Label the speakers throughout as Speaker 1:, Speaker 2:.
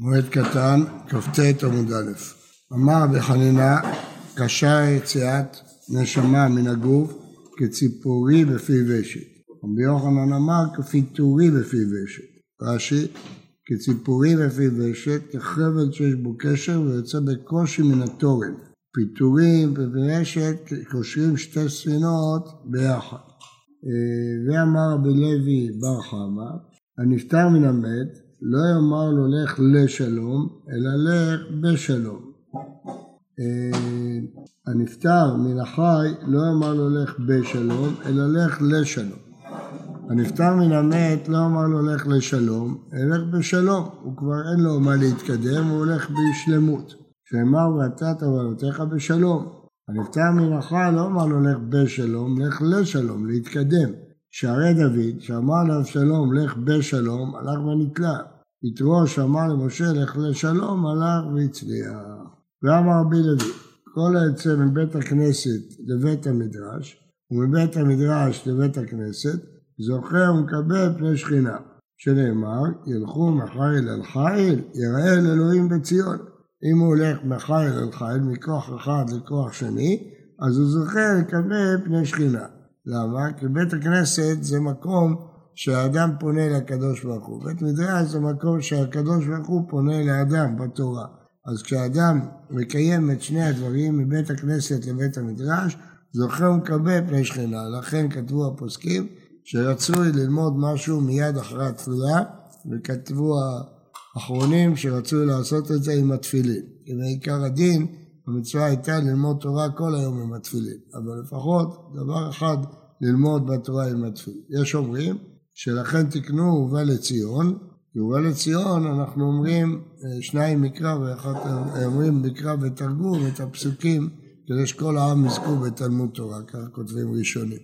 Speaker 1: מועד קטן, כ"ט עמוד א'. אמר רבי חנינא, קשה יציאת נשמה מן הגוף כציפורי בפי ושת. רבי יוחנן אמר כפיתורי בפי ושת. רש"י, כציפורי בפי ושת, כחבל שיש בו קשר ויוצא בקושי מן התורן. פיתורים וברשת קושרים שתי ספינות ביחד. אה, ואמר רבי לוי בר חמא, הנפטר מן המת לא יאמר לו לך לשלום, אלא לך בשלום. אה, הנפטר מן החי לא יאמר לו לך בשלום, אלא לך לשלום. הנפטר מן המת לא אמר לו לך לשלום, אלא לך בשלום. הוא כבר אין לו מה להתקדם, הוא הולך בשלמות. שאמר ואתה תבלותיך בשלום. הנפטר מן החי לא אמר לו לך בשלום, לך לשלום, להתקדם. שערי דוד, שאמר לאבשלום לך בשלום, הלך ונתלה. יתרו שאמר למשה לך לשלום, הלך והצליח. ואמר רבי לוי, כל היוצא מבית הכנסת לבית המדרש, ומבית המדרש לבית הכנסת, זוכה ומקבל פני שכינה. שנאמר, ילכו מחיל אל חיל, יראה אל אלוהים בציון. אם הוא הולך מחיל אל חיל, מכוח אחד לכוח שני, אז הוא זוכה לקבל פני שכינה. למה? כי בית הכנסת זה מקום שהאדם פונה לקדוש ברוך הוא. בית מדרש זה מקום שהקדוש ברוך הוא פונה לאדם בתורה. אז כשאדם מקיים את שני הדברים מבית הכנסת לבית המדרש, זוכה ומקבל פני שכינה. לכן כתבו הפוסקים שרצוי ללמוד משהו מיד אחרי התפילה, וכתבו האחרונים שרצוי לעשות את זה עם התפילין. כי בעיקר הדין, המצווה הייתה ללמוד תורה כל היום עם התפילין. אבל לפחות דבר אחד ללמוד בתורה עם התפילין. יש אומרים שלכן תקנו ובא לציון, כי ובא לציון אנחנו אומרים אה, שניים מקרא ואחד אומרים מקרא ותרגום את הפסוקים כדי שכל העם יזכו בתלמוד תורה, כך כותבים ראשונים.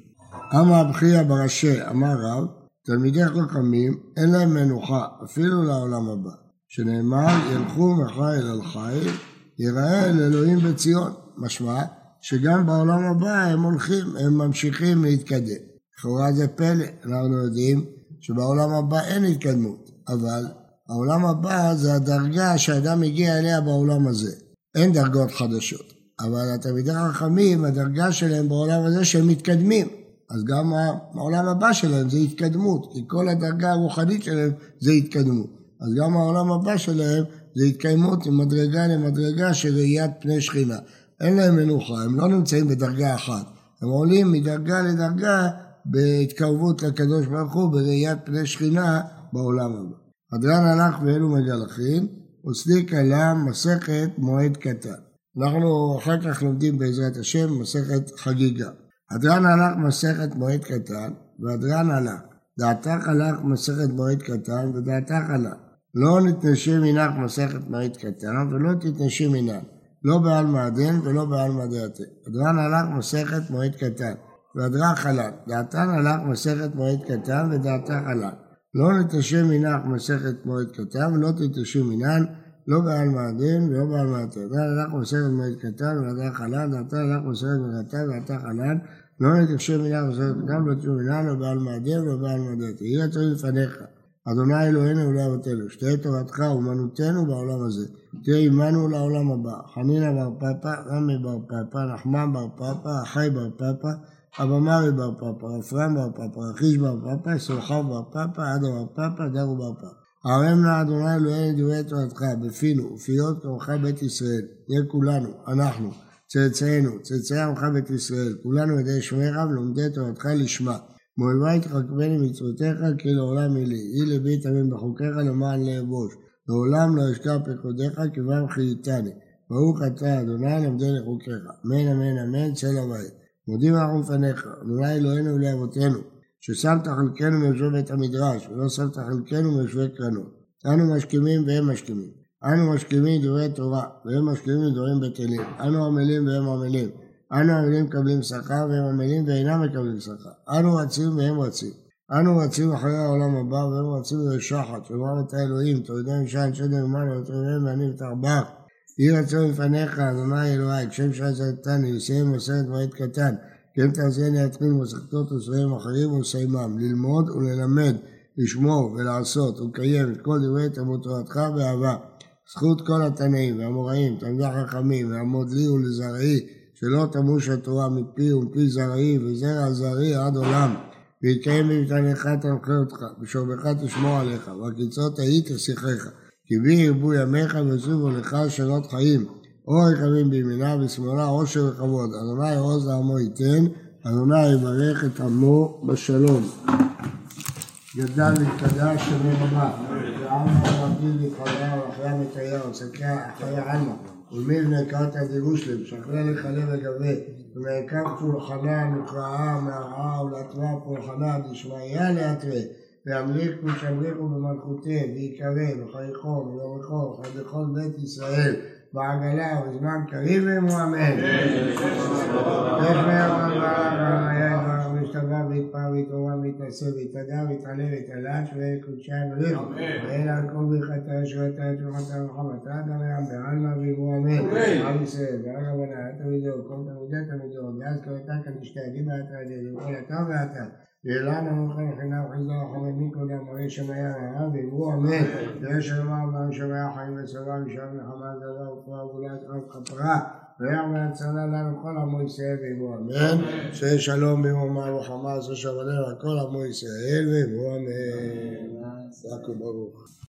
Speaker 1: אמר אבחיה בראשי, אמר רב, תלמידי חכמים אין להם מנוחה אפילו לעולם הבא, שנאמר ילכו מחיל אל חיל, יראה אל אלוהים בציון, משמע שגם בעולם הבא הם הולכים, הם ממשיכים להתקדם. לכאורה זה פלא, אנחנו יודעים שבעולם הבא אין התקדמות, אבל העולם הבא זה הדרגה שאדם מגיע אליה בעולם הזה. אין דרגות חדשות, אבל התלמידי החכמים, הדרגה שלהם בעולם הזה שהם מתקדמים. אז גם העולם הבא שלהם זה התקדמות, כי כל הדרגה הרוחנית שלהם זה התקדמות. אז גם העולם הבא שלהם זה התקיימות ממדרגה למדרגה של ראיית פני שכינה. אין להם מנוחה, הם לא נמצאים בדרגה אחת. הם עולים מדרגה לדרגה בהתקרבות לקדוש ברוך הוא בראיית פני שכינה בעולם הבא. הדרן הלך ואלו מגלחים, וסליק עלה מסכת מועד קטן. אנחנו אחר כך לומדים בעזרת השם מסכת חגיגה. הדרן הלך מסכת מועד קטן, והדרן הלך. דעתך הלך מסכת מועד קטן, ודעתך הלך. לא נתנשי מנך מסכת מועד קטן, ולא תתנשי מנך. לא בעל מעדן ולא בעל מעדייתה. הדרן הלך מסכת מועד קטן. והדרה חלל. דעתן הלך מסכת מועד קטן ודעתה חלל. לא נתשם מנך מסכת מועד קטן ולא תתשם מנן, לא בעל מעדן ולא בעל מעטה. דעתן הלך מסכת מועד קטן ודעתה חלל, דעתן הלך מסכת מועד קטן ודעתה חלל. לא נתשם מנך מסכת קטן ולא תשם מנן, לא בעל מעדן ולא בעל מעדן. יהי רצון לפניך. אדוני אלוהינו ולאבותינו, שתהיה תורתך אומנותנו בעולם הזה, תהיה עמנו לעולם הבא. חנינא בר פפא, רמי בר פפא, נחמן בר פפא, אחי בר פפא, אבמרי בר פפא, רפרם בר פפא, רכיש בר פפא, סולחב בר פפא, עדה בר פפא, דרו בר פפא. הרם נא אדוני אלוהינו דברי תורתך בפינו ופיות כמוך בית ישראל, נהיה כולנו, אנחנו, צאצאינו, צאצאי עמך בית ישראל, כולנו ידי שמך ולומדי תורתך לשמה. מאויבי תחכמני מצוותיך כי לעולם ילי, יהי לבי תמים בחוקיך למען לאבוש. לעולם לא אשכח פקודיך כבם חייתני. ברוך אתה אדוני למדני חוקיך. אמן אמן אמן צל הבית. מודים אנחנו לפניך, אדוני אלוהינו ולאבותינו, ששמת חלקנו מיושבי בית המדרש, ולא שמת חלקנו מיושבי קרנות. אנו משכימים והם משכימים. אנו משכימים דברי תורה, והם משכימים דברים בטלים. אנו עמלים והם עמלים. אנו עמלים מקבלים שכר, והם עמלים ואינם מקבלים שכר. אנו רצים והם רצים. אנו רצים אחרי העולם הבא, והם רצים לשחת, את האלוהים, תורידם משען שדר ומעלה, ותורידם ואני ותרבח. יהי רצון לפניך, אדוני אלוהי, כשם שעזרתני, לסיים מסרת מועד קטן, כן תעשייני להתחיל מסכתות וספרים אחרים ולסיימם, ללמוד וללמד, לשמור ולעשות ולקיים את כל דברי תלמוד תורתך באהבה. זכות כל התנאים והאמוראים, תלמידי החכמים, לעמוד לי ולזרעי, שלא תמוש התורה מפי ומפי זרעי וזרע זרעי עד עולם. ויקיים במתניך תנחה אותך, בשורבך תשמור עליך, והקיצות ההיא תשיחך. כי בי ירבו ימיך ויסובו לך שנות חיים. אורך ימים בימינה ושמאלה עושר וכבוד. אדוני עוז לעמו ייתן, אדוני יברך את עמו בשלום. גדל והתקדש שמו רבה, ועם הרבים להתחבר ואחיה מטריה ושקיה אחיה עלמה, ולמי בני קרתא דירושלם, שכלה לכלה וגבה, ומעיקר פולחנה נקראה מהרעה ולהתווה פולחנה דשמיא להתווה, וימליכו שמריחו במלכותי, ויקרא וחייכו ויוריכו ובכל בית ישראל. בעגלה ובזמן קריב אמו משתבח והתפאר והתעורר והתנשא והתהדר והתעלה והתעלש וקודשה ימליך. ואין על כל ברכתה ישועתה תורתה וחמתה ים בעלמא ואמו אמן. עם ישראל ועל רבנה תלמידו כל תלמידי תלמידו ואז קראתה כאן לשתי עדים ואתה עדים וכל אתה ואתה. ואילן המוכן חינם חזר החמדים קודם הרי שמיה רעה ואמרו אמן. ויש לומר בהם שמיה חיים וצבא ושם נחמה דבר ופרעה ואולי רב כפרה. ויח והצלה לנו כל עמו ישראל ואמרו אמן. שיהיה שלום במרומה וחמה עשו שבלנו על כל עמו ישראל ואמרו אמן. חזק וברוך.